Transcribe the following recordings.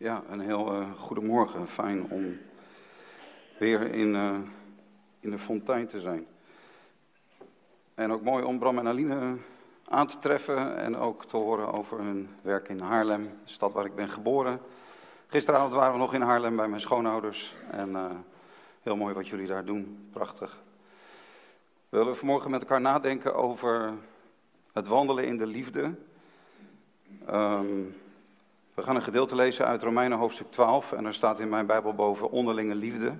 Ja, een heel uh, goedemorgen. Fijn om weer in, uh, in de fontein te zijn. En ook mooi om Bram en Aline aan te treffen en ook te horen over hun werk in Haarlem, de stad waar ik ben geboren. Gisteravond waren we nog in Haarlem bij mijn schoonouders en heel mooi wat jullie daar doen, prachtig. We willen vanmorgen met elkaar nadenken over het wandelen in de liefde. Um, we gaan een gedeelte lezen uit Romeinen hoofdstuk 12 en er staat in mijn Bijbel boven onderlinge liefde.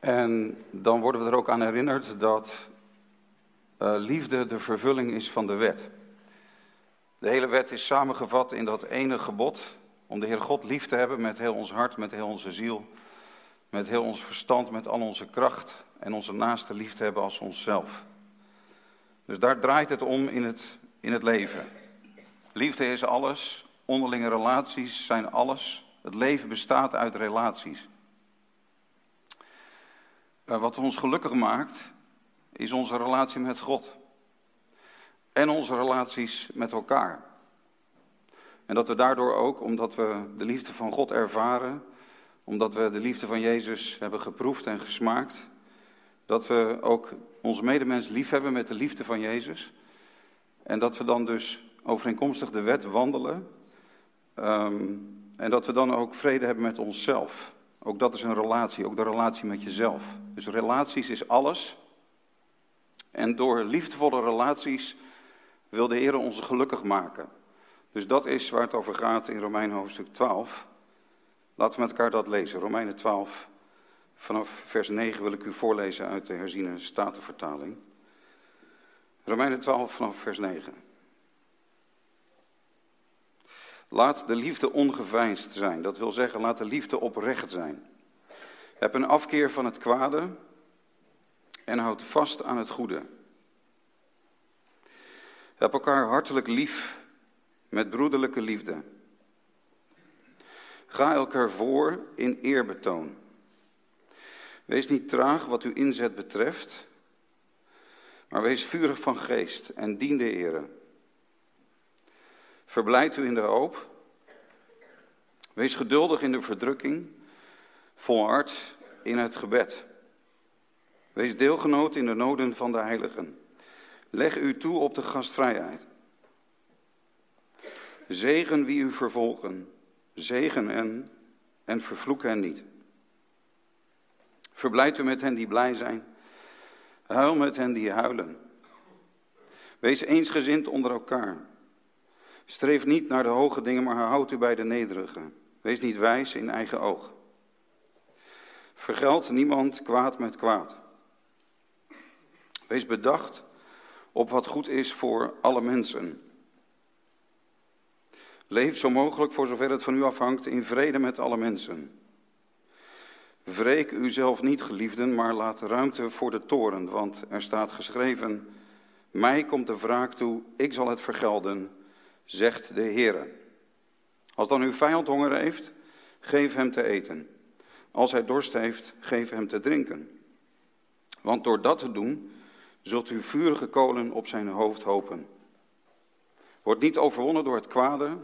En dan worden we er ook aan herinnerd dat uh, liefde de vervulling is van de wet. De hele wet is samengevat in dat ene gebod om de Heer God lief te hebben met heel ons hart, met heel onze ziel, met heel ons verstand, met al onze kracht en onze naaste lief te hebben als onszelf. Dus daar draait het om in het, in het leven. Liefde is alles, onderlinge relaties zijn alles. Het leven bestaat uit relaties. Eh, wat ons gelukkig maakt, is onze relatie met God. En onze relaties met elkaar. En dat we daardoor ook, omdat we de liefde van God ervaren, omdat we de liefde van Jezus hebben geproefd en gesmaakt, dat we ook onze medemens lief hebben met de liefde van Jezus. En dat we dan dus overeenkomstig de wet wandelen. Um, en dat we dan ook vrede hebben met onszelf. Ook dat is een relatie, ook de relatie met jezelf. Dus relaties is alles. En door liefdevolle relaties wil de Heer ons gelukkig maken. Dus dat is waar het over gaat in Romeinen hoofdstuk 12. Laten we met elkaar dat lezen. Romeinen 12, vanaf vers 9 wil ik u voorlezen uit de herziene statenvertaling. Romeinen 12 vanaf vers 9. Laat de liefde ongeveinsd zijn. Dat wil zeggen, laat de liefde oprecht zijn. Heb een afkeer van het kwade en houd vast aan het goede. Heb elkaar hartelijk lief met broederlijke liefde. Ga elkaar voor in eerbetoon. Wees niet traag wat uw inzet betreft, maar wees vurig van geest en dien de Ere. Verblijd u in de hoop. Wees geduldig in de verdrukking. Volhard in het gebed. Wees deelgenoot in de noden van de heiligen. Leg u toe op de gastvrijheid. Zegen wie u vervolgen. Zegen hen en vervloek hen niet. Verblijd u met hen die blij zijn. Huil met hen die huilen. Wees eensgezind onder elkaar. Streef niet naar de hoge dingen, maar houd u bij de nederige. Wees niet wijs in eigen oog. Vergeld niemand kwaad met kwaad. Wees bedacht op wat goed is voor alle mensen. Leef zo mogelijk, voor zover het van u afhangt, in vrede met alle mensen. Wreek uzelf niet, geliefden, maar laat ruimte voor de toren, want er staat geschreven: Mij komt de wraak toe, ik zal het vergelden zegt de Heer. Als dan uw vijand honger heeft, geef hem te eten. Als hij dorst heeft, geef hem te drinken. Want door dat te doen, zult u vurige kolen op zijn hoofd hopen. Word niet overwonnen door het kwade,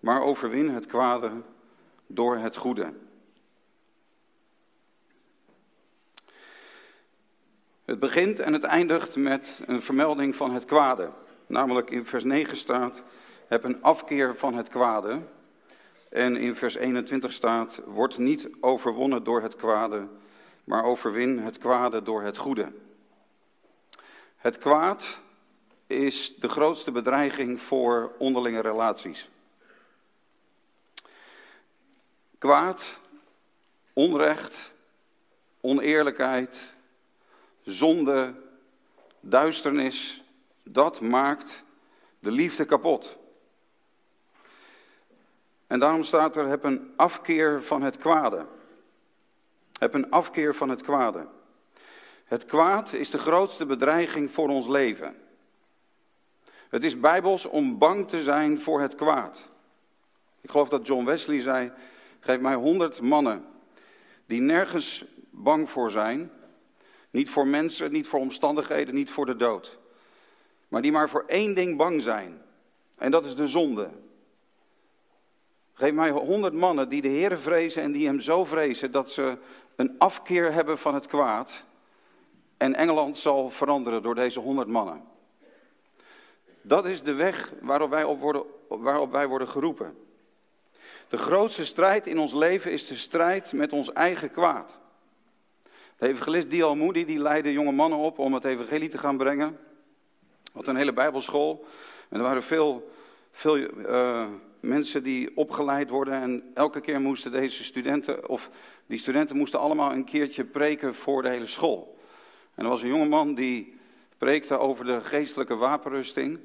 maar overwin het kwade door het goede. Het begint en het eindigt met een vermelding van het kwade. Namelijk in vers 9 staat, heb een afkeer van het kwade. En in vers 21 staat, word niet overwonnen door het kwade, maar overwin het kwade door het goede. Het kwaad is de grootste bedreiging voor onderlinge relaties. Kwaad, onrecht, oneerlijkheid, zonde, duisternis, dat maakt de liefde kapot. En daarom staat er, heb een afkeer van het kwade. Heb een afkeer van het kwade. Het kwaad is de grootste bedreiging voor ons leven. Het is bijbels om bang te zijn voor het kwaad. Ik geloof dat John Wesley zei, geef mij honderd mannen die nergens bang voor zijn. Niet voor mensen, niet voor omstandigheden, niet voor de dood. Maar die maar voor één ding bang zijn. En dat is de zonde. Geef mij honderd mannen die de Heer vrezen en die hem zo vrezen dat ze een afkeer hebben van het kwaad. En Engeland zal veranderen door deze honderd mannen. Dat is de weg waarop wij, op worden, waarop wij worden geroepen. De grootste strijd in ons leven is de strijd met ons eigen kwaad. De evangelist Dial Moody die leidde jonge mannen op om het evangelie te gaan brengen. Wat een hele bijbelschool. En er waren veel, veel uh, mensen die opgeleid worden. En elke keer moesten deze studenten, of die studenten moesten allemaal een keertje preken voor de hele school. En er was een jongeman die preekte over de geestelijke wapenrusting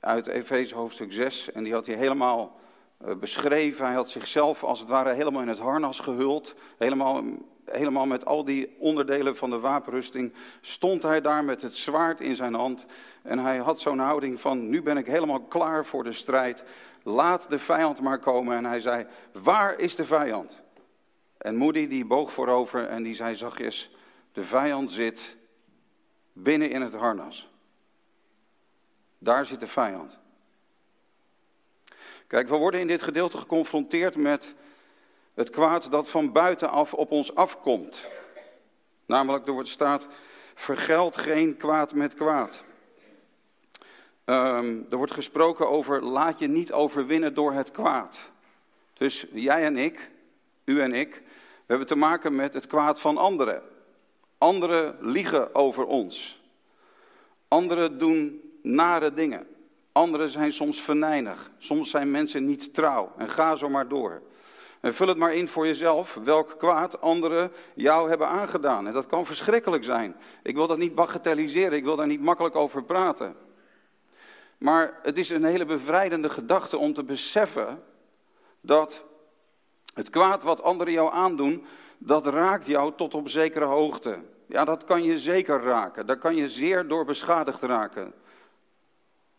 uit Efeze hoofdstuk 6. En die had hij helemaal eh, beschreven. Hij had zichzelf als het ware helemaal in het harnas gehuld. Helemaal, helemaal met al die onderdelen van de wapenrusting. Stond hij daar met het zwaard in zijn hand. En hij had zo'n houding van: Nu ben ik helemaal klaar voor de strijd. Laat de vijand maar komen. En hij zei: Waar is de vijand? En Moody die boog voorover en die zei zachtjes: De vijand zit binnen in het harnas. Daar zit de vijand. Kijk, we worden in dit gedeelte geconfronteerd met het kwaad dat van buitenaf op ons afkomt. Namelijk, er wordt staat, vergeld geen kwaad met kwaad. Um, er wordt gesproken over, laat je niet overwinnen door het kwaad. Dus jij en ik, u en ik, we hebben te maken met het kwaad van anderen. Anderen liegen over ons. Anderen doen nare dingen. Anderen zijn soms venijnig. Soms zijn mensen niet trouw. En ga zo maar door. En vul het maar in voor jezelf welk kwaad anderen jou hebben aangedaan. En dat kan verschrikkelijk zijn. Ik wil dat niet bagatelliseren. Ik wil daar niet makkelijk over praten. Maar het is een hele bevrijdende gedachte om te beseffen dat het kwaad wat anderen jou aandoen, dat raakt jou tot op zekere hoogte. Ja, dat kan je zeker raken. Daar kan je zeer door beschadigd raken.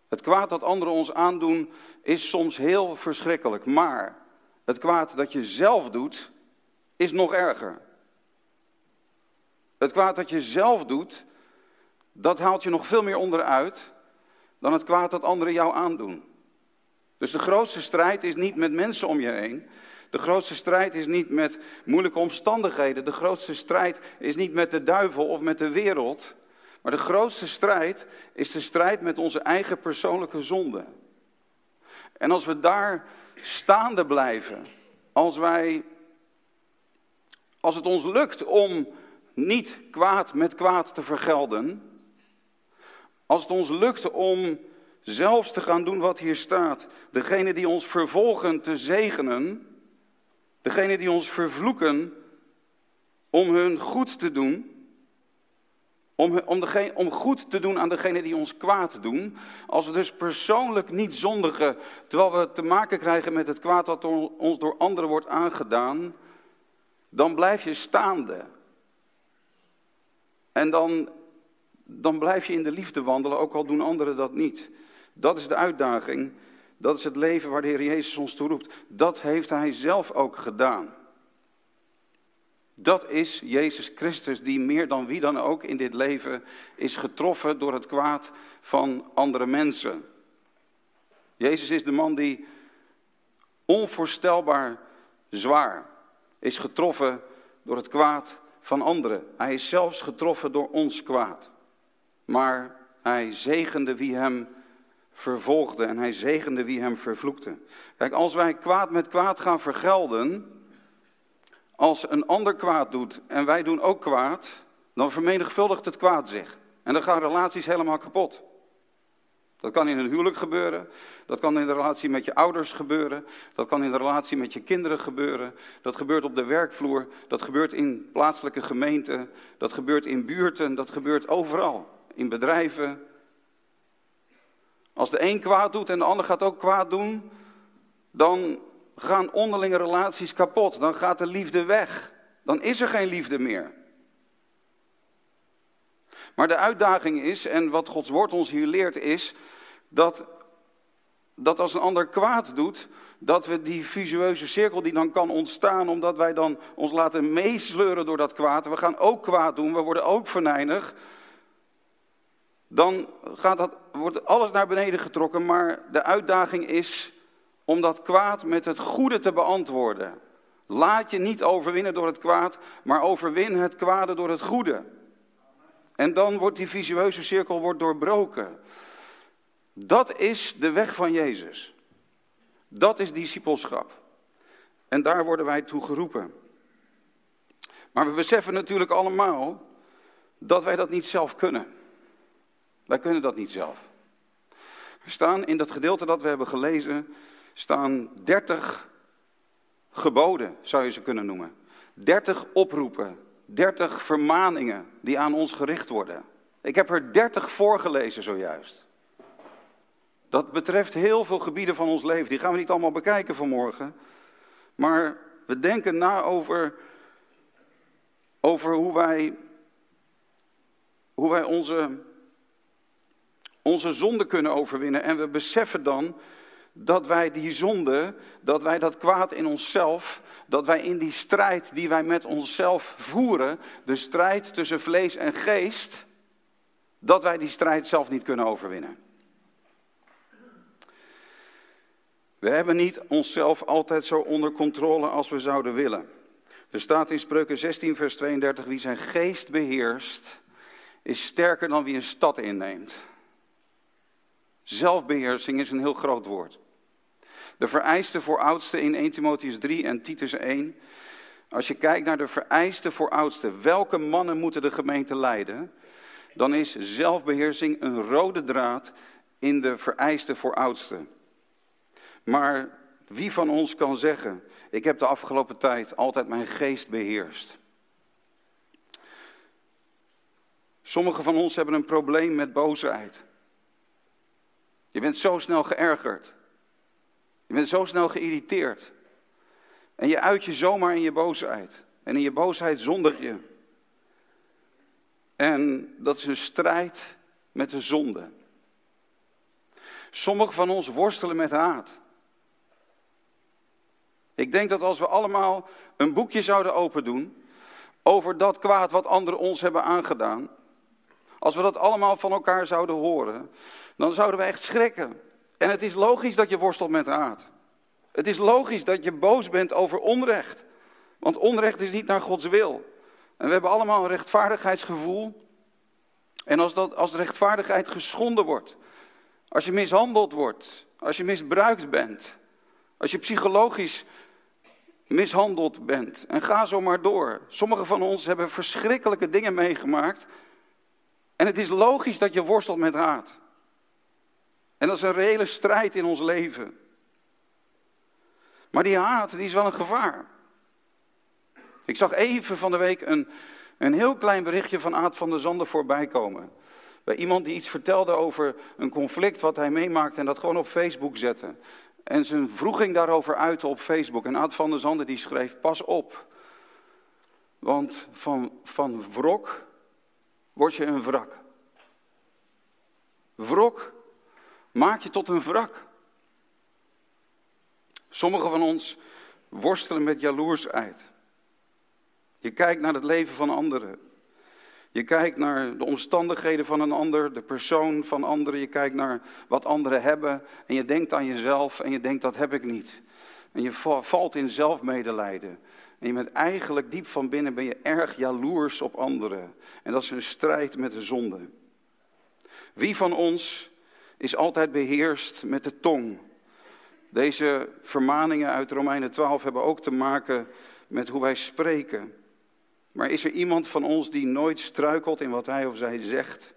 Het kwaad dat anderen ons aandoen is soms heel verschrikkelijk, maar het kwaad dat je zelf doet is nog erger. Het kwaad dat je zelf doet, dat haalt je nog veel meer onderuit dan het kwaad dat anderen jou aandoen. Dus de grootste strijd is niet met mensen om je heen. De grootste strijd is niet met moeilijke omstandigheden. De grootste strijd is niet met de duivel of met de wereld. Maar de grootste strijd is de strijd met onze eigen persoonlijke zonde. En als we daar staande blijven, als wij, als het ons lukt om niet kwaad met kwaad te vergelden, als het ons lukt om zelfs te gaan doen wat hier staat, degene die ons vervolgen te zegenen, degene die ons vervloeken om hun goed te doen, om, om, degene, om goed te doen aan degene die ons kwaad doen. Als we dus persoonlijk niet zondigen, terwijl we te maken krijgen met het kwaad dat ons door anderen wordt aangedaan, dan blijf je staande. En dan, dan blijf je in de liefde wandelen, ook al doen anderen dat niet. Dat is de uitdaging. Dat is het leven waar de Heer Jezus ons toe roept. Dat heeft Hij zelf ook gedaan. Dat is Jezus Christus die meer dan wie dan ook in dit leven is getroffen door het kwaad van andere mensen. Jezus is de man die onvoorstelbaar zwaar is getroffen door het kwaad van anderen. Hij is zelfs getroffen door ons kwaad. Maar hij zegende wie hem vervolgde en hij zegende wie hem vervloekte. Kijk, als wij kwaad met kwaad gaan vergelden, als een ander kwaad doet en wij doen ook kwaad, dan vermenigvuldigt het kwaad zich. En dan gaan relaties helemaal kapot. Dat kan in een huwelijk gebeuren, dat kan in de relatie met je ouders gebeuren, dat kan in de relatie met je kinderen gebeuren, dat gebeurt op de werkvloer, dat gebeurt in plaatselijke gemeenten, dat gebeurt in buurten, dat gebeurt overal, in bedrijven. Als de een kwaad doet en de ander gaat ook kwaad doen, dan gaan onderlinge relaties kapot. Dan gaat de liefde weg. Dan is er geen liefde meer. Maar de uitdaging is, en wat Gods woord ons hier leert, is dat, dat als een ander kwaad doet, dat we die visueuze cirkel die dan kan ontstaan, omdat wij dan ons laten meesleuren door dat kwaad, we gaan ook kwaad doen, we worden ook venijnig, dan gaat dat, wordt alles naar beneden getrokken, maar de uitdaging is om dat kwaad met het goede te beantwoorden. Laat je niet overwinnen door het kwaad, maar overwin het kwade door het goede. En dan wordt die visueuze cirkel wordt doorbroken. Dat is de weg van Jezus. Dat is discipelschap. En daar worden wij toe geroepen. Maar we beseffen natuurlijk allemaal dat wij dat niet zelf kunnen. Wij kunnen dat niet zelf. Er staan in dat gedeelte dat we hebben gelezen, staan 30 geboden, zou je ze kunnen noemen. 30 oproepen, 30 vermaningen die aan ons gericht worden. Ik heb er 30 voorgelezen zojuist. Dat betreft heel veel gebieden van ons leven. Die gaan we niet allemaal bekijken vanmorgen. Maar we denken na over, over hoe wij, hoe wij onze, onze zonde kunnen overwinnen. En we beseffen dan dat wij die zonde, dat wij dat kwaad in onszelf, dat wij in die strijd die wij met onszelf voeren, de strijd tussen vlees en geest, dat wij die strijd zelf niet kunnen overwinnen. We hebben niet onszelf altijd zo onder controle als we zouden willen. Er staat in Spreuken 16, vers 32, wie zijn geest beheerst, is sterker dan wie een stad inneemt. Zelfbeheersing is een heel groot woord. De vereisten voor oudsten in 1 Timotheus 3 en Titus 1. Als je kijkt naar de vereisten voor oudsten, welke mannen moeten de gemeente leiden? Dan is zelfbeheersing een rode draad in de vereisten voor oudsten. Maar wie van ons kan zeggen, ik heb de afgelopen tijd altijd mijn geest beheerst? Sommigen van ons hebben een probleem met boosheid. Je bent zo snel geërgerd. Je bent zo snel geïrriteerd. En je uit je zomaar in je boosheid. En in je boosheid zondig je. En dat is een strijd met de zonde. Sommigen van ons worstelen met haat. Ik denk dat als we allemaal een boekje zouden open doen over dat kwaad wat anderen ons hebben aangedaan, als we dat allemaal van elkaar zouden horen, dan zouden we echt schrikken. En het is logisch dat je worstelt met haat. Het is logisch dat je boos bent over onrecht. Want onrecht is niet naar Gods wil. En we hebben allemaal een rechtvaardigheidsgevoel. En als, dat, als rechtvaardigheid geschonden wordt, als je mishandeld wordt, als je misbruikt bent, als je psychologisch mishandeld bent, en ga zo maar door. Sommigen van ons hebben verschrikkelijke dingen meegemaakt. En het is logisch dat je worstelt met haat. En dat is een reële strijd in ons leven. Maar die haat, die is wel een gevaar. Ik zag even van de week een, een heel klein berichtje van Aad van der Zanden voorbij komen. Bij iemand die iets vertelde over een conflict wat hij meemaakte en dat gewoon op Facebook zette. En zijn vroeging daarover uitte op Facebook. En Aad van der Zanden die schreef, pas op. Want van, van wrok word je een wrak. Wrok maak je tot een wrak. Sommigen van ons worstelen met jaloersheid. Je kijkt naar het leven van anderen. Je kijkt naar de omstandigheden van een ander, de persoon van anderen. Je kijkt naar wat anderen hebben. En je denkt aan jezelf en je denkt dat heb ik niet. En je valt in zelfmedelijden. En je bent eigenlijk diep van binnen ben je erg jaloers op anderen. En dat is een strijd met de zonde. Wie van ons is altijd beheerst met de tong? Deze vermaningen uit Romeinen 12 hebben ook te maken met hoe wij spreken. Maar is er iemand van ons die nooit struikelt in wat hij of zij zegt?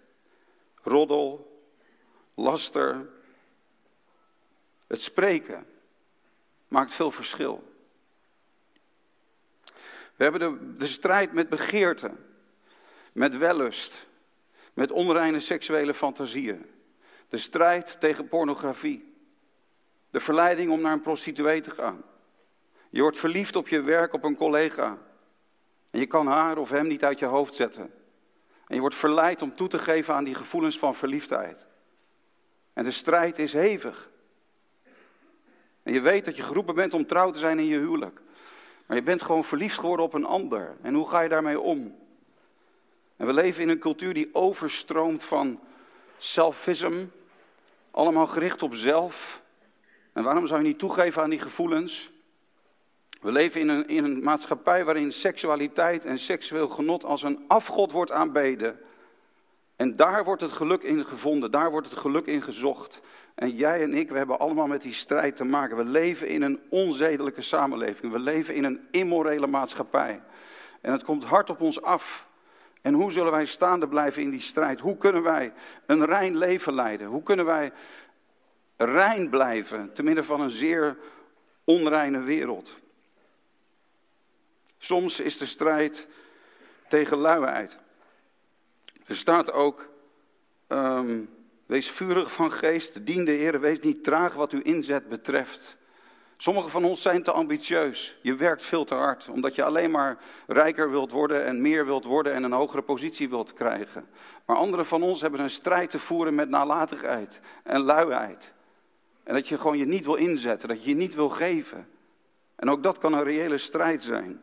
Roddel, laster. Het spreken maakt veel verschil. We hebben de, strijd met begeerte, met wellust, met onreine seksuele fantasieën. De strijd tegen pornografie. De verleiding om naar een prostituee te gaan. Je wordt verliefd op je werk, op een collega. En je kan haar of hem niet uit je hoofd zetten. En je wordt verleid om toe te geven aan die gevoelens van verliefdheid. En de strijd is hevig. En je weet dat je geroepen bent om trouw te zijn in je huwelijk. Maar je bent gewoon verliefd geworden op een ander. En hoe ga je daarmee om? En we leven in een cultuur die overstroomt van selfism. Allemaal gericht op zelf. En waarom zou je niet toegeven aan die gevoelens? We leven in een, in een maatschappij waarin seksualiteit en seksueel genot als een afgod wordt aanbeden. En daar wordt het geluk in gevonden, daar wordt het geluk in gezocht. En jij en ik, we hebben allemaal met die strijd te maken. We leven in een onzedelijke samenleving. We leven in een immorele maatschappij. En het komt hard op ons af. En hoe zullen wij staande blijven in die strijd? Hoe kunnen wij een rein leven leiden? Hoe kunnen wij rein blijven te midden van een zeer onreine wereld? Soms is de strijd tegen luiheid. Er staat ook, ehm, wees vurig van geest, dien de Heer, wees niet traag wat uw inzet betreft. Sommigen van ons zijn te ambitieus. Je werkt veel te hard, omdat je alleen maar rijker wilt worden en meer wilt worden en een hogere positie wilt krijgen. Maar anderen van ons hebben een strijd te voeren met nalatigheid en luiheid. En dat je gewoon je niet wil inzetten, dat je je niet wil geven. En ook dat kan een reële strijd zijn.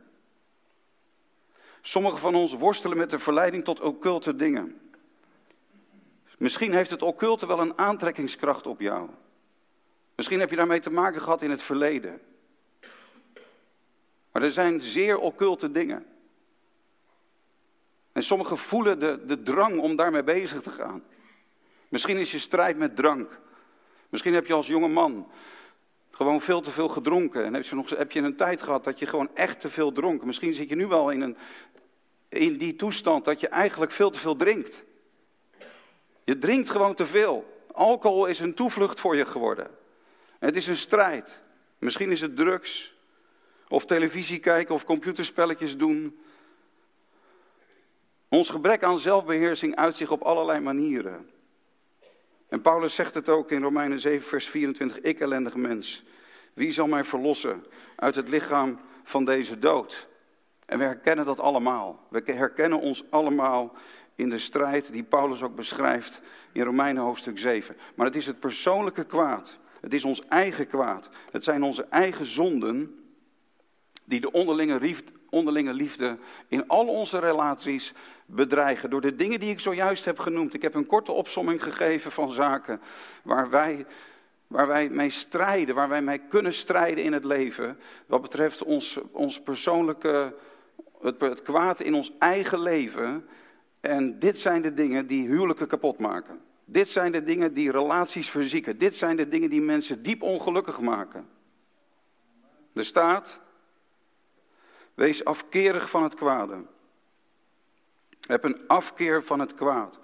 Sommigen van ons worstelen met de verleiding tot occulte dingen. Misschien heeft het occulte wel een aantrekkingskracht op jou. Misschien heb je daarmee te maken gehad in het verleden. Maar er zijn zeer occulte dingen. En sommigen voelen de, de drang om daarmee bezig te gaan. Misschien is je strijd met drank. Misschien heb je als jonge man gewoon veel te veel gedronken. En heb je, nog, heb je een tijd gehad dat je gewoon echt te veel dronk. Misschien zit je nu wel in, een, in die toestand dat je eigenlijk veel te veel drinkt. Je drinkt gewoon te veel. Alcohol is een toevlucht voor je geworden. Het is een strijd. Misschien is het drugs, of televisie kijken, of computerspelletjes doen. Ons gebrek aan zelfbeheersing uit zich op allerlei manieren. En Paulus zegt het ook in Romeinen 7, vers 24. Ik ellendige mens, wie zal mij verlossen uit het lichaam van deze dood? En we herkennen dat allemaal. We herkennen ons allemaal in de strijd die Paulus ook beschrijft in Romeinen hoofdstuk 7. Maar het is het persoonlijke kwaad. Het is ons eigen kwaad. Het zijn onze eigen zonden die de onderlinge liefde, onderlinge liefde in al onze relaties bedreigen. Door de dingen die ik zojuist heb genoemd. Ik heb een korte opsomming gegeven van zaken waar wij, waar wij mee strijden, waar wij mee kunnen strijden in het leven. Wat betreft ons, ons persoonlijke, het, het kwaad in ons eigen leven. En dit zijn de dingen die huwelijken kapot maken. Dit zijn de dingen die relaties verzieken. Dit zijn de dingen die mensen diep ongelukkig maken. Er staat, wees afkerig van het kwade. Heb een afkeer van het kwaad.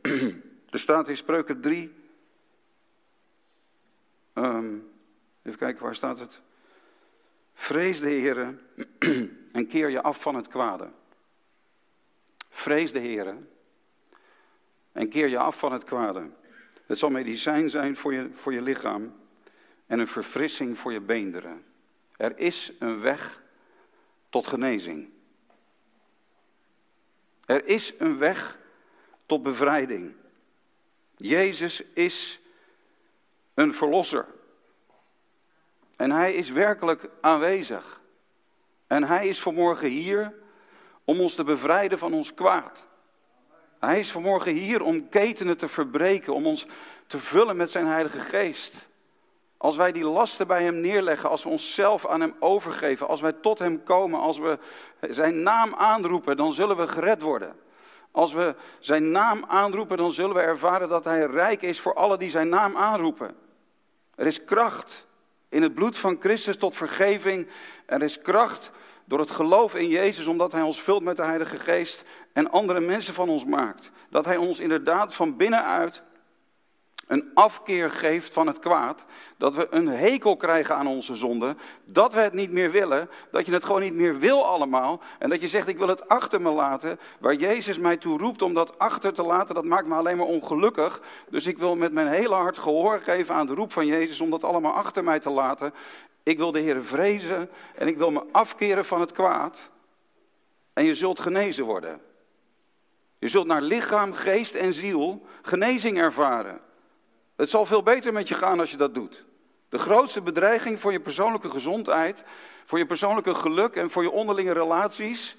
Er staat in Spreuken 3. Um, even kijken, waar staat het? Vrees de Heer en keer je af van het kwade. Vrees de Heer en keer je af van het kwade. Het zal medicijn zijn voor je, voor je lichaam en een verfrissing voor je beenderen. Er is een weg tot genezing. Er is een weg tot bevrijding. Jezus is een verlosser. En hij is werkelijk aanwezig. En hij is vanmorgen hier om ons te bevrijden van ons kwaad. Hij is vanmorgen hier om ketenen te verbreken, om ons te vullen met zijn Heilige Geest. Als wij die lasten bij Hem neerleggen, als we onszelf aan Hem overgeven, als wij tot Hem komen, als we Zijn naam aanroepen, dan zullen we gered worden. Als we Zijn naam aanroepen, dan zullen we ervaren dat Hij rijk is voor alle die Zijn naam aanroepen. Er is kracht in het bloed van Christus tot vergeving. Er is kracht door het geloof in Jezus, omdat Hij ons vult met de Heilige Geest en andere mensen van ons maakt. Dat Hij ons inderdaad van binnenuit een afkeer geeft van het kwaad, dat we een hekel krijgen aan onze zonde, dat we het niet meer willen, dat je het gewoon niet meer wil allemaal en dat je zegt ik wil het achter me laten, waar Jezus mij toe roept om dat achter te laten, dat maakt me alleen maar ongelukkig, dus ik wil met mijn hele hart gehoor geven aan de roep van Jezus om dat allemaal achter mij te laten. Ik wil de Heer vrezen en ik wil me afkeren van het kwaad en je zult genezen worden. Je zult naar lichaam, geest en ziel genezing ervaren. Het zal veel beter met je gaan als je dat doet. De grootste bedreiging voor je persoonlijke gezondheid, voor je persoonlijke geluk en voor je onderlinge relaties,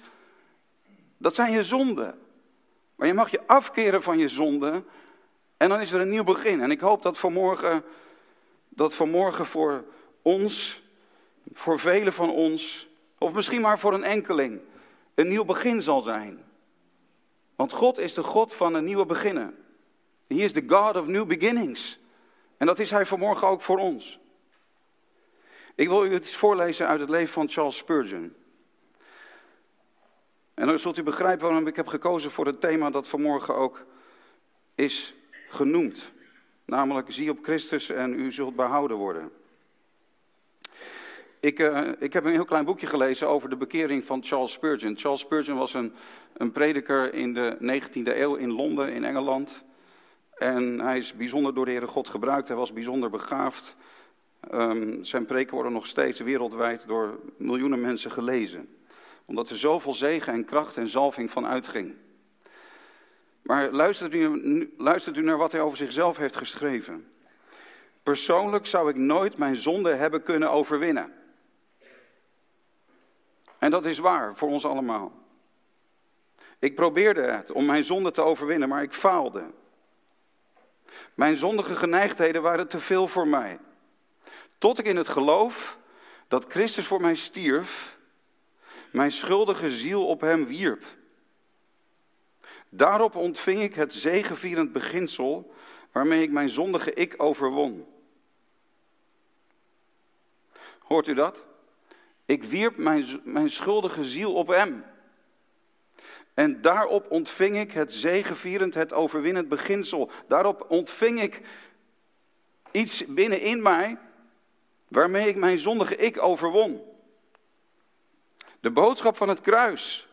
dat zijn je zonden. Maar je mag je afkeren van je zonden en dan is er een nieuw begin. En ik hoop dat vanmorgen dat vanmorgen voor ons, voor velen van ons, of misschien maar voor een enkeling, een nieuw begin zal zijn. Want God is de God van een nieuwe beginnen. He is the God of new beginnings. En dat is Hij vanmorgen ook voor ons. Ik wil u iets voorlezen uit het leven van Charles Spurgeon. En dan zult u begrijpen waarom ik heb gekozen voor het thema dat vanmorgen ook is genoemd. Namelijk, zie op Christus en u zult behouden worden. Ik, uh, ik heb een heel klein boekje gelezen over de bekering van Charles Spurgeon. Charles Spurgeon was een, een prediker in de 19e eeuw in Londen, in Engeland. En hij is bijzonder door de Heere God gebruikt. Hij was bijzonder begaafd. Um, zijn preken worden nog steeds wereldwijd door miljoenen mensen gelezen. Omdat er zoveel zegen en kracht en zalving van uitging. Maar luistert u, luistert u naar wat hij over zichzelf heeft geschreven. Persoonlijk zou ik nooit mijn zonde hebben kunnen overwinnen. En dat is waar voor ons allemaal. Ik probeerde het om mijn zonde te overwinnen, maar ik faalde. Mijn zondige geneigdheden waren te veel voor mij. Tot ik in het geloof dat Christus voor mij stierf, mijn schuldige ziel op hem wierp. Daarop ontving ik het zegevierend beginsel waarmee ik mijn zondige ik overwon. Hoort u dat? Ik wierp mijn, mijn schuldige ziel op hem. En daarop ontving ik het zegevierend, het overwinnend beginsel. Daarop ontving ik iets binnenin mij waarmee ik mijn zondige ik overwon. De boodschap van het kruis.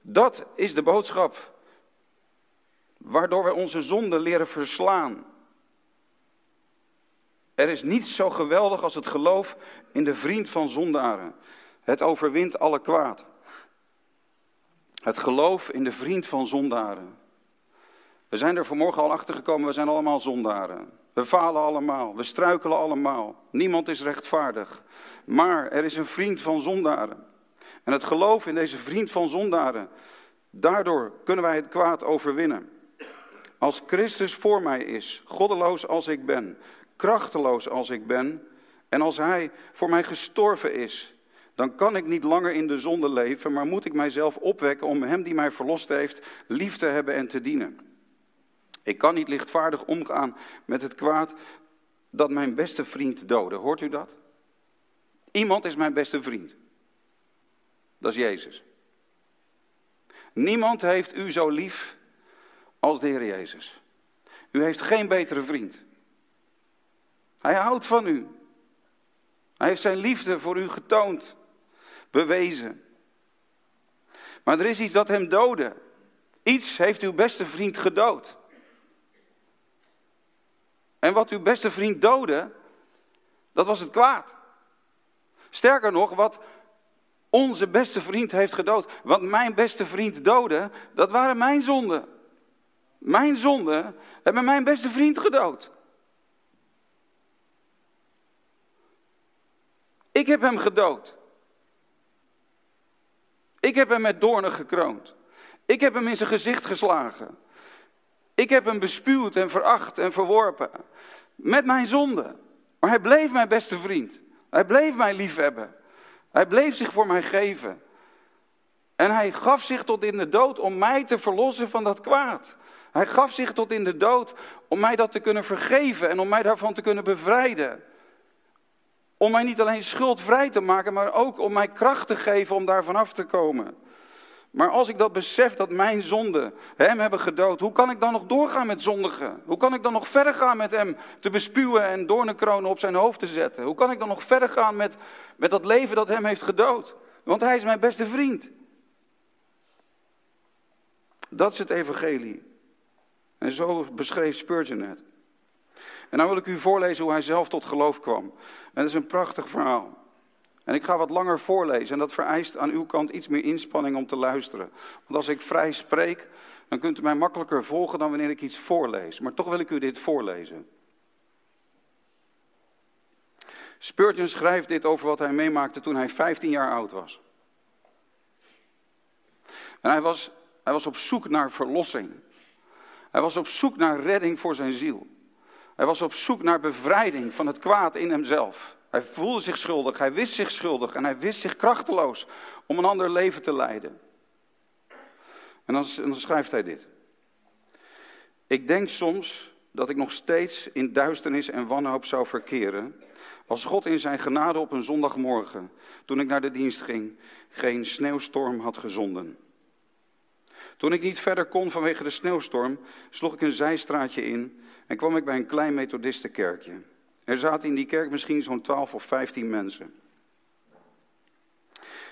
Dat is de boodschap waardoor we onze zonde leren verslaan. Er is niets zo geweldig als het geloof in de vriend van zondaren. Het overwint alle kwaad. Het geloof in de vriend van zondaren. We zijn er vanmorgen al achter gekomen, we zijn allemaal zondaren. We falen allemaal, we struikelen allemaal. Niemand is rechtvaardig. Maar er is een vriend van zondaren. En het geloof in deze vriend van zondaren, daardoor kunnen wij het kwaad overwinnen. Als Christus voor mij is, goddeloos als ik ben, krachteloos als ik ben, en als Hij voor mij gestorven is, dan kan ik niet langer in de zonde leven, maar moet ik mijzelf opwekken om Hem die mij verlost heeft, lief te hebben en te dienen. Ik kan niet lichtvaardig omgaan met het kwaad dat mijn beste vriend doodde. Hoort u dat? Iemand is mijn beste vriend. Dat is Jezus. Niemand heeft u zo lief als de Heer Jezus. U heeft geen betere vriend. Hij houdt van u. Hij heeft zijn liefde voor u getoond, bewezen. Maar er is iets dat hem doodde. Iets heeft uw beste vriend gedood. En wat uw beste vriend doodde, dat was het kwaad. Sterker nog, wat onze beste vriend heeft gedood, wat mijn beste vriend doodde, dat waren mijn zonden. Mijn zonden hebben mijn beste vriend gedood. Ik heb hem gedood. Ik heb hem met doornen gekroond. Ik heb hem in zijn gezicht geslagen. Ik heb hem bespuwd en veracht en verworpen. Met mijn zonde. Maar hij bleef mijn beste vriend. Hij bleef mij liefhebben. Hij bleef zich voor mij geven. En hij gaf zich tot in de dood om mij te verlossen van dat kwaad. Hij gaf zich tot in de dood om mij dat te kunnen vergeven en om mij daarvan te kunnen bevrijden. Om mij niet alleen schuldvrij te maken, maar ook om mij kracht te geven om daar vanaf te komen. Maar als ik dat besef dat mijn zonden hem hebben gedood, hoe kan ik dan nog doorgaan met zondigen? Hoe kan ik dan nog verder gaan met hem te bespuwen en doornenkronen op zijn hoofd te zetten? Hoe kan ik dan nog verder gaan met, met dat leven dat hem heeft gedood? Want hij is mijn beste vriend. Dat is het evangelie. En zo beschreef Spurgeon het. En nou wil ik u voorlezen hoe hij zelf tot geloof kwam. En dat is een prachtig verhaal. En ik ga wat langer voorlezen en dat vereist aan uw kant iets meer inspanning om te luisteren. Want als ik vrij spreek, dan kunt u mij makkelijker volgen dan wanneer ik iets voorlees. Maar toch wil ik u dit voorlezen. Spurgeon schrijft dit over wat hij meemaakte toen hij 15 jaar oud was. En hij was, hij was op zoek naar verlossing. Hij was op zoek naar redding voor zijn ziel. Hij was op zoek naar bevrijding van het kwaad in hemzelf. Hij voelde zich schuldig, hij wist zich schuldig en hij wist zich krachteloos om een ander leven te leiden. En dan, dan schrijft hij dit. Ik denk soms dat ik nog steeds in duisternis en wanhoop zou verkeren. Als God in zijn genade op een zondagmorgen, toen ik naar de dienst ging, geen sneeuwstorm had gezonden. Toen ik niet verder kon vanwege de sneeuwstorm, sloeg ik een zijstraatje in en kwam ik bij een klein methodistenkerkje. Er zaten in die kerk misschien zo'n 12 of 15 mensen.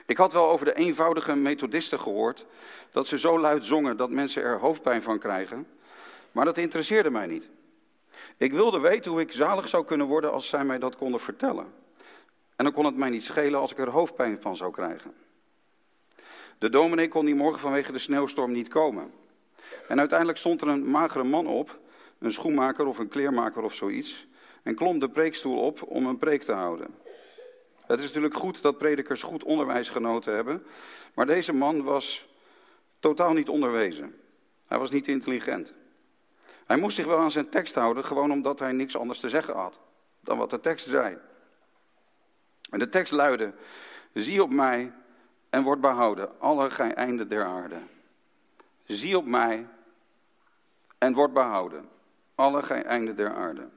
Ik had wel over de eenvoudige methodisten gehoord, dat ze zo luid zongen dat mensen er hoofdpijn van krijgen, maar dat interesseerde mij niet. Ik wilde weten hoe ik zalig zou kunnen worden als zij mij dat konden vertellen. En dan kon het mij niet schelen als ik er hoofdpijn van zou krijgen. De dominee kon die morgen vanwege de sneeuwstorm niet komen. En uiteindelijk stond er een magere man op, een schoenmaker of een kleermaker of zoiets, en klom de preekstoel op om een preek te houden. Het is natuurlijk goed dat predikers goed onderwijs genoten hebben, maar deze man was totaal niet onderwezen. Hij was niet intelligent. Hij moest zich wel aan zijn tekst houden, gewoon omdat hij niks anders te zeggen had dan wat de tekst zei. En de tekst luidde: Zie op mij en word behouden, alle gij einden der aarde. Zie op mij en word behouden, alle einden der aarde.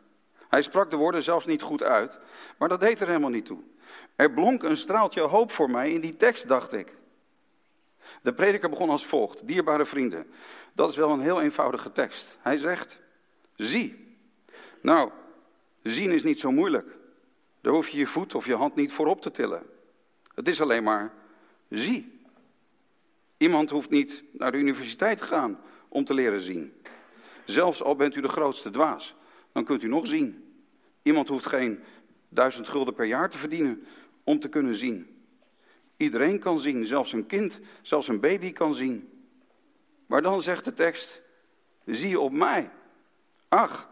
Hij sprak de woorden zelfs niet goed uit, maar dat deed er helemaal niet toe. Er blonk een straaltje hoop voor mij in die tekst, dacht ik. De prediker begon als volgt: Dierbare vrienden, dat is wel een heel eenvoudige tekst. Hij zegt: Zie. Nou, zien is niet zo moeilijk. Daar hoef je je voet of je hand niet voor op te tillen. Het is alleen maar zie. Iemand hoeft niet naar de universiteit te gaan om te leren zien. Zelfs al bent u de grootste dwaas, dan kunt u nog zien. Iemand hoeft geen duizend gulden per jaar te verdienen om te kunnen zien. Iedereen kan zien, zelfs een kind, zelfs een baby kan zien. Maar dan zegt de tekst, zie op mij. Ach,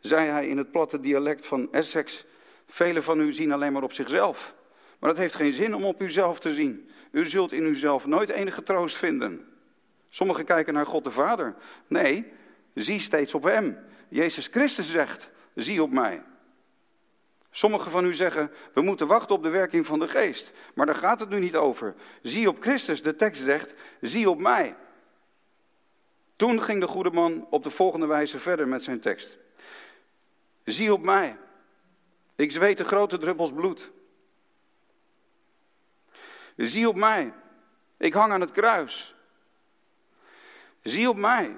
zei hij in het platte dialect van Essex, velen van u zien alleen maar op zichzelf. Maar het heeft geen zin om op uzelf te zien. U zult in uzelf nooit enige troost vinden. Sommigen kijken naar God de Vader. Nee, zie steeds op Hem. Jezus Christus zegt, zie op mij. Sommigen van u zeggen, we moeten wachten op de werking van de geest. Maar daar gaat het nu niet over. Zie op Christus, de tekst zegt, zie op mij. Toen ging de goede man op de volgende wijze verder met zijn tekst. Zie op mij. Ik zweet de grote druppels bloed. Zie op mij. Ik hang aan het kruis. Zie op mij.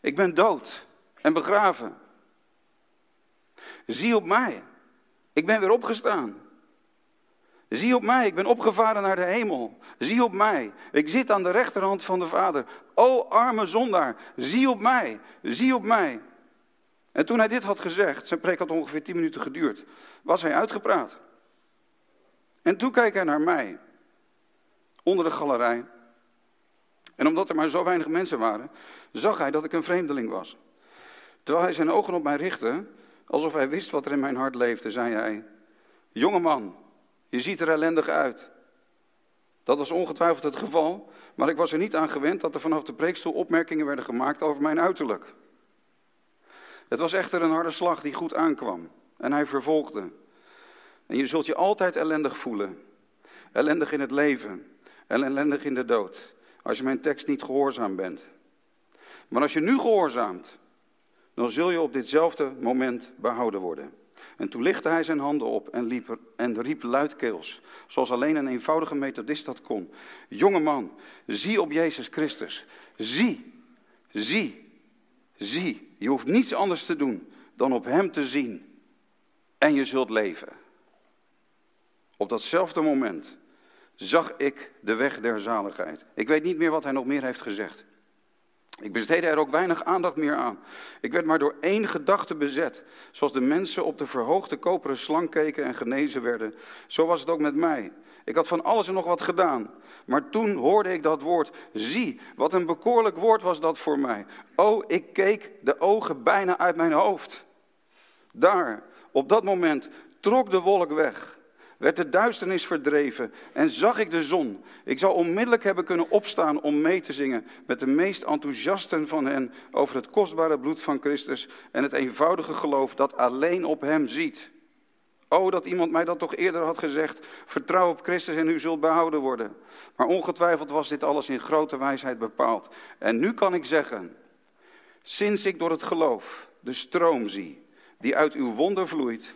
Ik ben dood en begraven. Zie op mij. Ik ben weer opgestaan. Zie op mij, ik ben opgevaren naar de hemel. Zie op mij, ik zit aan de rechterhand van de Vader. O arme zondaar, zie op mij, zie op mij. En toen hij dit had gezegd, zijn preek had ongeveer tien minuten geduurd, was hij uitgepraat. En toen keek hij naar mij, onder de galerij. En omdat er maar zo weinig mensen waren, zag hij dat ik een vreemdeling was. Terwijl hij zijn ogen op mij richtte, alsof hij wist wat er in mijn hart leefde, zei hij: Jongeman, je ziet er ellendig uit. Dat was ongetwijfeld het geval, maar ik was er niet aan gewend dat er vanaf de preekstoel opmerkingen werden gemaakt over mijn uiterlijk. Het was echter een harde slag die goed aankwam en hij vervolgde. En je zult je altijd ellendig voelen. Ellendig in het leven en ellendig in de dood. Als je mijn tekst niet gehoorzaam bent. Maar als je nu gehoorzaamt, dan zul je op ditzelfde moment behouden worden. En toen lichtte hij zijn handen op en, liep, en riep luidkeels, zoals alleen een eenvoudige methodist dat kon. Jonge man, zie op Jezus Christus. Zie, zie, zie. Je hoeft niets anders te doen dan op Hem te zien. En je zult leven. Op datzelfde moment zag ik de weg der zaligheid. Ik weet niet meer wat hij nog meer heeft gezegd. Ik besteedde er ook weinig aandacht meer aan. Ik werd maar door één gedachte bezet. Zoals de mensen op de verhoogde koperen slang keken en genezen werden, zo was het ook met mij. Ik had van alles en nog wat gedaan. Maar toen hoorde ik dat woord. Zie, wat een bekoorlijk woord was dat voor mij. Oh, ik keek de ogen bijna uit mijn hoofd. Daar, op dat moment, trok de wolk weg. Werd de duisternis verdreven en zag ik de zon. Ik zou onmiddellijk hebben kunnen opstaan om mee te zingen met de meest enthousiasten van hen over het kostbare bloed van Christus en het eenvoudige geloof dat alleen op Hem ziet. Oh, dat iemand mij dat toch eerder had gezegd. Vertrouw op Christus en u zult behouden worden. Maar ongetwijfeld was dit alles in grote wijsheid bepaald. En nu kan ik zeggen, sinds ik door het geloof de stroom zie die uit uw wonder vloeit,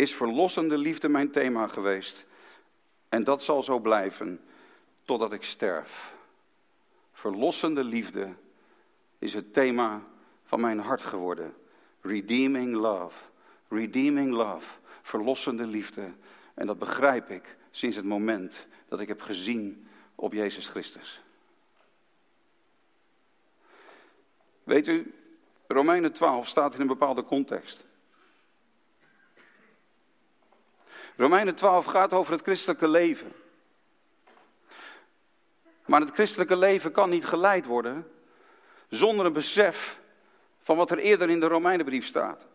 is verlossende liefde mijn thema geweest. En dat zal zo blijven totdat ik sterf. Verlossende liefde is het thema van mijn hart geworden. Redeeming love. Redeeming love. Verlossende liefde. En dat begrijp ik sinds het moment dat ik heb gezien op Jezus Christus. Weet u, Romeinen 12 staat in een bepaalde context. Romeinen 12 gaat over het christelijke leven. Maar het christelijke leven kan niet geleid worden zonder een besef van wat er eerder in de Romeinenbrief staat.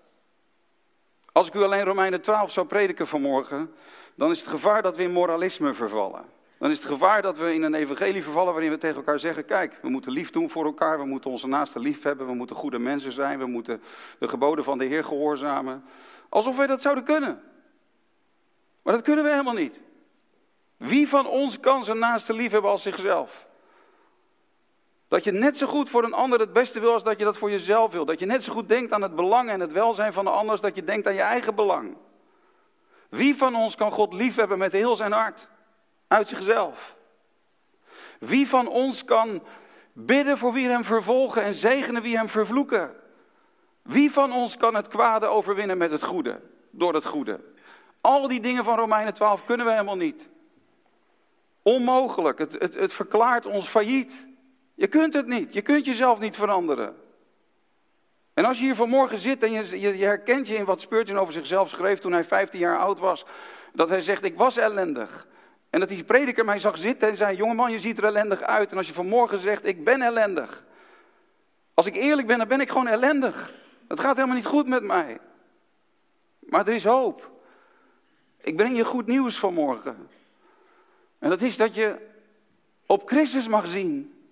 Als ik u alleen Romeinen 12 zou prediken vanmorgen, dan is het gevaar dat we in moralisme vervallen. Dan is het gevaar dat we in een evangelie vervallen waarin we tegen elkaar zeggen: Kijk, we moeten lief doen voor elkaar, we moeten onze naasten lief hebben, we moeten goede mensen zijn, we moeten de geboden van de Heer gehoorzamen. Alsof wij dat zouden kunnen. Maar dat kunnen we helemaal niet. Wie van ons kan zijn naaste lief hebben als zichzelf? Dat je net zo goed voor een ander het beste wil als dat je dat voor jezelf wil. Dat je net zo goed denkt aan het belang en het welzijn van de ander als dat je denkt aan je eigen belang. Wie van ons kan God lief hebben met heel zijn hart? Uit zichzelf. Wie van ons kan bidden voor wie hem vervolgen en zegenen wie hem vervloeken? Wie van ons kan het kwade overwinnen met het goede, door het goede? Al die dingen van Romeinen 12 kunnen we helemaal niet. Onmogelijk. Het, het, het verklaart ons failliet. Je kunt het niet. Je kunt jezelf niet veranderen. En als je hier vanmorgen zit en je, je, herkent je in wat Spurgeon over zichzelf schreef toen hij 15 jaar oud was. Dat hij zegt, ik was ellendig. En dat die prediker mij zag zitten en zei, jongeman, je ziet er ellendig uit. En als je vanmorgen zegt, ik ben ellendig. Als ik eerlijk ben, dan ben ik gewoon ellendig. Het gaat helemaal niet goed met mij. Maar er is hoop. Ik breng je goed nieuws vanmorgen. En dat is dat je op Christus mag zien.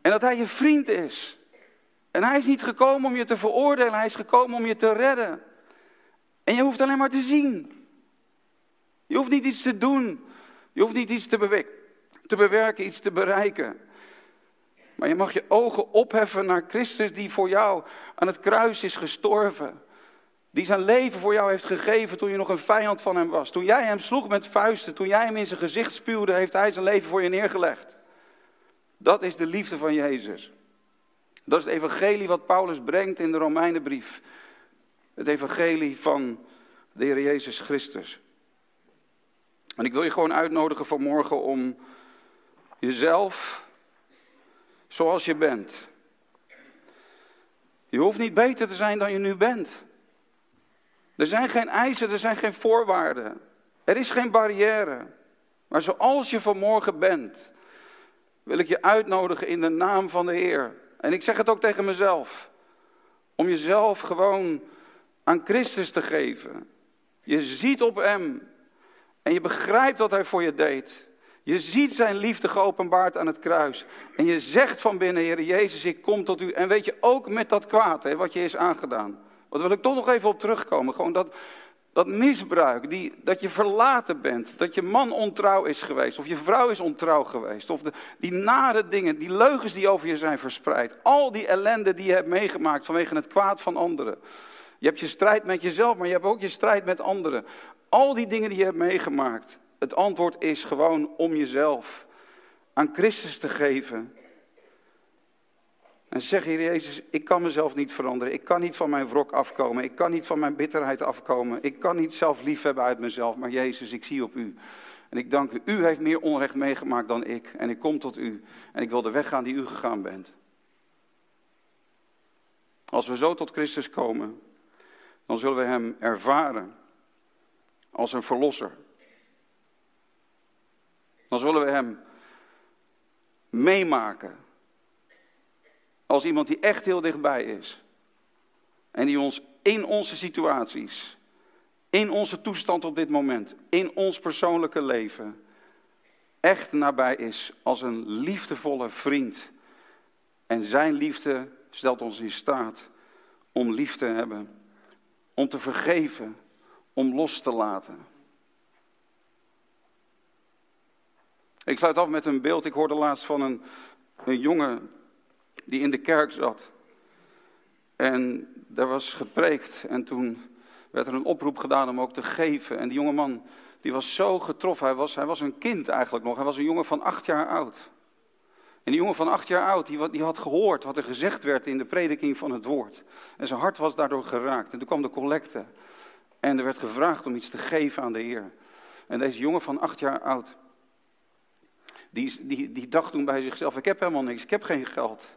En dat Hij je vriend is. En Hij is niet gekomen om je te veroordelen, Hij is gekomen om je te redden. En je hoeft alleen maar te zien. Je hoeft niet iets te doen. Je hoeft niet iets te, te bewerken, iets te bereiken. Maar je mag je ogen opheffen naar Christus die voor jou aan het kruis is gestorven. Die zijn leven voor jou heeft gegeven toen je nog een vijand van hem was. Toen jij hem sloeg met vuisten, toen jij hem in zijn gezicht spuwde, heeft hij zijn leven voor je neergelegd. Dat is de liefde van Jezus. Dat is het evangelie wat Paulus brengt in de Romeinenbrief. Het evangelie van de Heer Jezus Christus. En ik wil je gewoon uitnodigen vanmorgen om jezelf zoals je bent. Je hoeft niet beter te zijn dan je nu bent. Er zijn geen eisen, er zijn geen voorwaarden. Er is geen barrière. Maar zoals je vanmorgen bent, wil ik je uitnodigen in de naam van de Heer. En ik zeg het ook tegen mezelf. Om jezelf gewoon aan Christus te geven. Je ziet op Hem en je begrijpt wat Hij voor je deed. Je ziet Zijn liefde geopenbaard aan het kruis. En je zegt van binnen, Heer Jezus, ik kom tot U. En weet je ook met dat kwaad, hè, wat je is aangedaan. Wat wil ik toch nog even op terugkomen. Gewoon dat, dat misbruik, die, dat je verlaten bent, dat je man ontrouw is geweest, of je vrouw is ontrouw geweest, of de, die nare dingen, die leugens die over je zijn verspreid, al die ellende die je hebt meegemaakt vanwege het kwaad van anderen. Je hebt je strijd met jezelf, maar je hebt ook je strijd met anderen. Al die dingen die je hebt meegemaakt, het antwoord is gewoon om jezelf aan Christus te geven en zeg, Heer Jezus, ik kan mezelf niet veranderen. Ik kan niet van mijn wrok afkomen. Ik kan niet van mijn bitterheid afkomen. Ik kan niet zelf lief hebben uit mezelf. Maar Jezus, ik zie op u. En ik dank u. U heeft meer onrecht meegemaakt dan ik. En ik kom tot u. En ik wil de weg gaan die u gegaan bent. Als we zo tot Christus komen, dan zullen we Hem ervaren als een verlosser. Dan zullen we Hem meemaken als iemand die echt heel dichtbij is. En die ons in onze situaties in onze toestand op dit moment, in ons persoonlijke leven, echt nabij is als een liefdevolle vriend. En zijn liefde stelt ons in staat om lief te hebben, om te vergeven, om los te laten. Ik sluit af met een beeld. Ik hoorde laatst van een, een jongen die in de kerk zat. En daar was gepreekt en toen werd er een oproep gedaan om ook te geven. En die jonge man die was zo getroffen. Hij was, hij was een kind eigenlijk nog. Hij was een jongen van acht jaar oud. En die jongen van acht jaar oud, die, die had gehoord wat er gezegd werd in de prediking van het woord. En zijn hart was daardoor geraakt. En toen kwam de collecte. En er werd gevraagd om iets te geven aan de Heer. En deze jongen van acht jaar oud, die, die, die dacht toen bij zichzelf, ik heb helemaal niks, ik heb geen geld.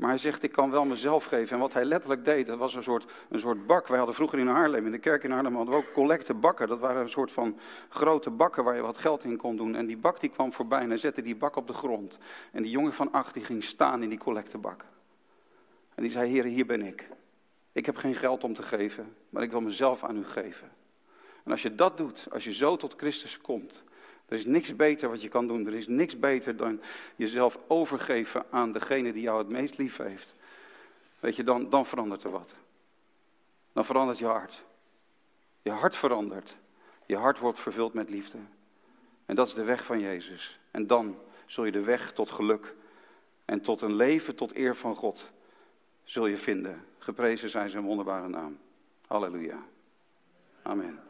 Maar hij zegt, ik kan wel mezelf geven. En wat hij letterlijk deed, dat was een soort, een soort bak. Wij hadden vroeger in Haarlem, in de kerk in Haarlem, hadden we ook collectebakken. Dat waren een soort van grote bakken waar je wat geld in kon doen. En die bak die kwam voorbij en hij zette die bak op de grond. En die jongen van acht die ging staan in die collectebak. En die zei, heren, hier ben ik. Ik heb geen geld om te geven, maar ik wil mezelf aan u geven. En als je dat doet, als je zo tot Christus komt, er is niks beter wat je kan doen. Er is niks beter dan jezelf overgeven aan degene die jou het meest lief heeft. Weet je, dan, dan verandert er wat. Dan verandert je hart. Je hart verandert. Je hart wordt vervuld met liefde. En dat is de weg van Jezus. En dan zul je de weg tot geluk en tot een leven tot eer van God zul je vinden. Geprezen zijn zijn wonderbare naam. Halleluja. Amen.